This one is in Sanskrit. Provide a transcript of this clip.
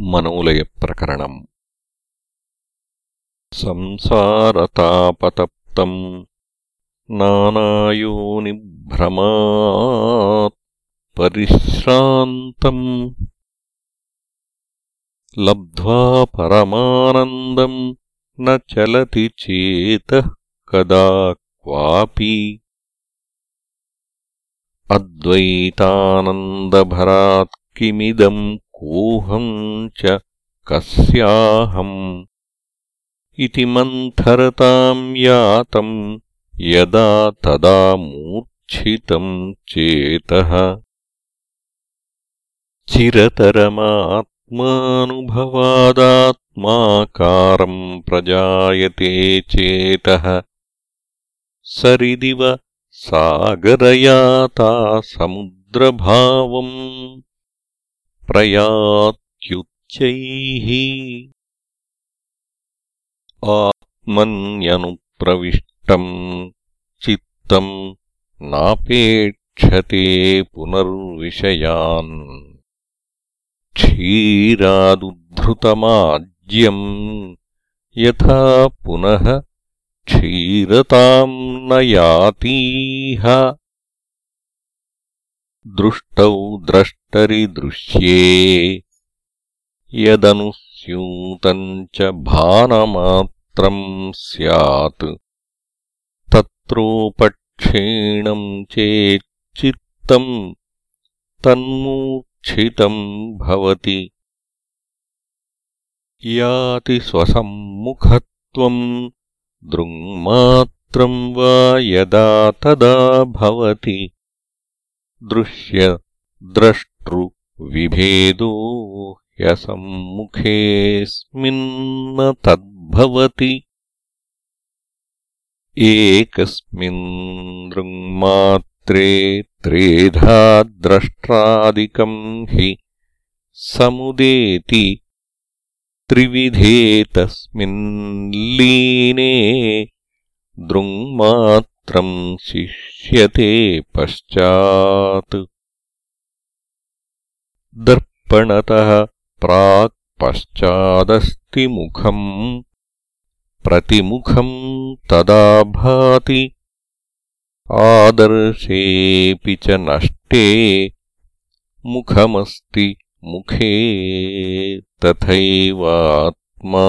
मनोलयप्रकरणम्। संसारतापतप्तम् नानायोनिभ्रमात् परिश्रान्तम् लब्ध्वा परमानन्दम् न चलति चेतः कदा क्वापि। अद्वैतानन्दभरात् किमिदम् कोऽहम् च कस्याहम्। इति मन्थरताम् यातम् यदा तदा मूर्च्छितम् चेतः। चिरतरमात्मानुभवादात्माकारम् प्रजायते चेतः। सरिदिव सागरयाता समुद्रभावम् प्रयात्युच्चैः आत्मन्यनुप्रविष्टम् चित्तम् नापेक्षते पुनर्विषयान् क्षीरादुद्धृतमाज्यम् यथा पुनः क्षीरताम् न यातीह दृष्टौ द्रष्टरिदृश्ये यदनुस्यूतम् च भानमात्रम् स्यात्। तत्रोपक्षीणम् चेच्चित्तम् तन्मूर्च्छितम् भवति। याति स्वसम्मुखत्वम् दृङ्मात्रम् वा यदा तदा भवति दृश्यद्रष्टृविभेदो ह्यसम्मुखेऽस्मिन्न तद्भवति। एकस्मिन् दृङ्मात्रे त्रेधा द्रष्ट्रादिकम् हि समुदेति। त्रिविधे तस्मिन् लीने दृङ्मात्रम् शिष्यते पश्चात्। दर्पणतः पश्चादस्ति मुखम्। प्रतिमुखम् तदा भाति। आदर्शेऽपि च नष्टे। मुखमस्ति मुखे तथैवात्मा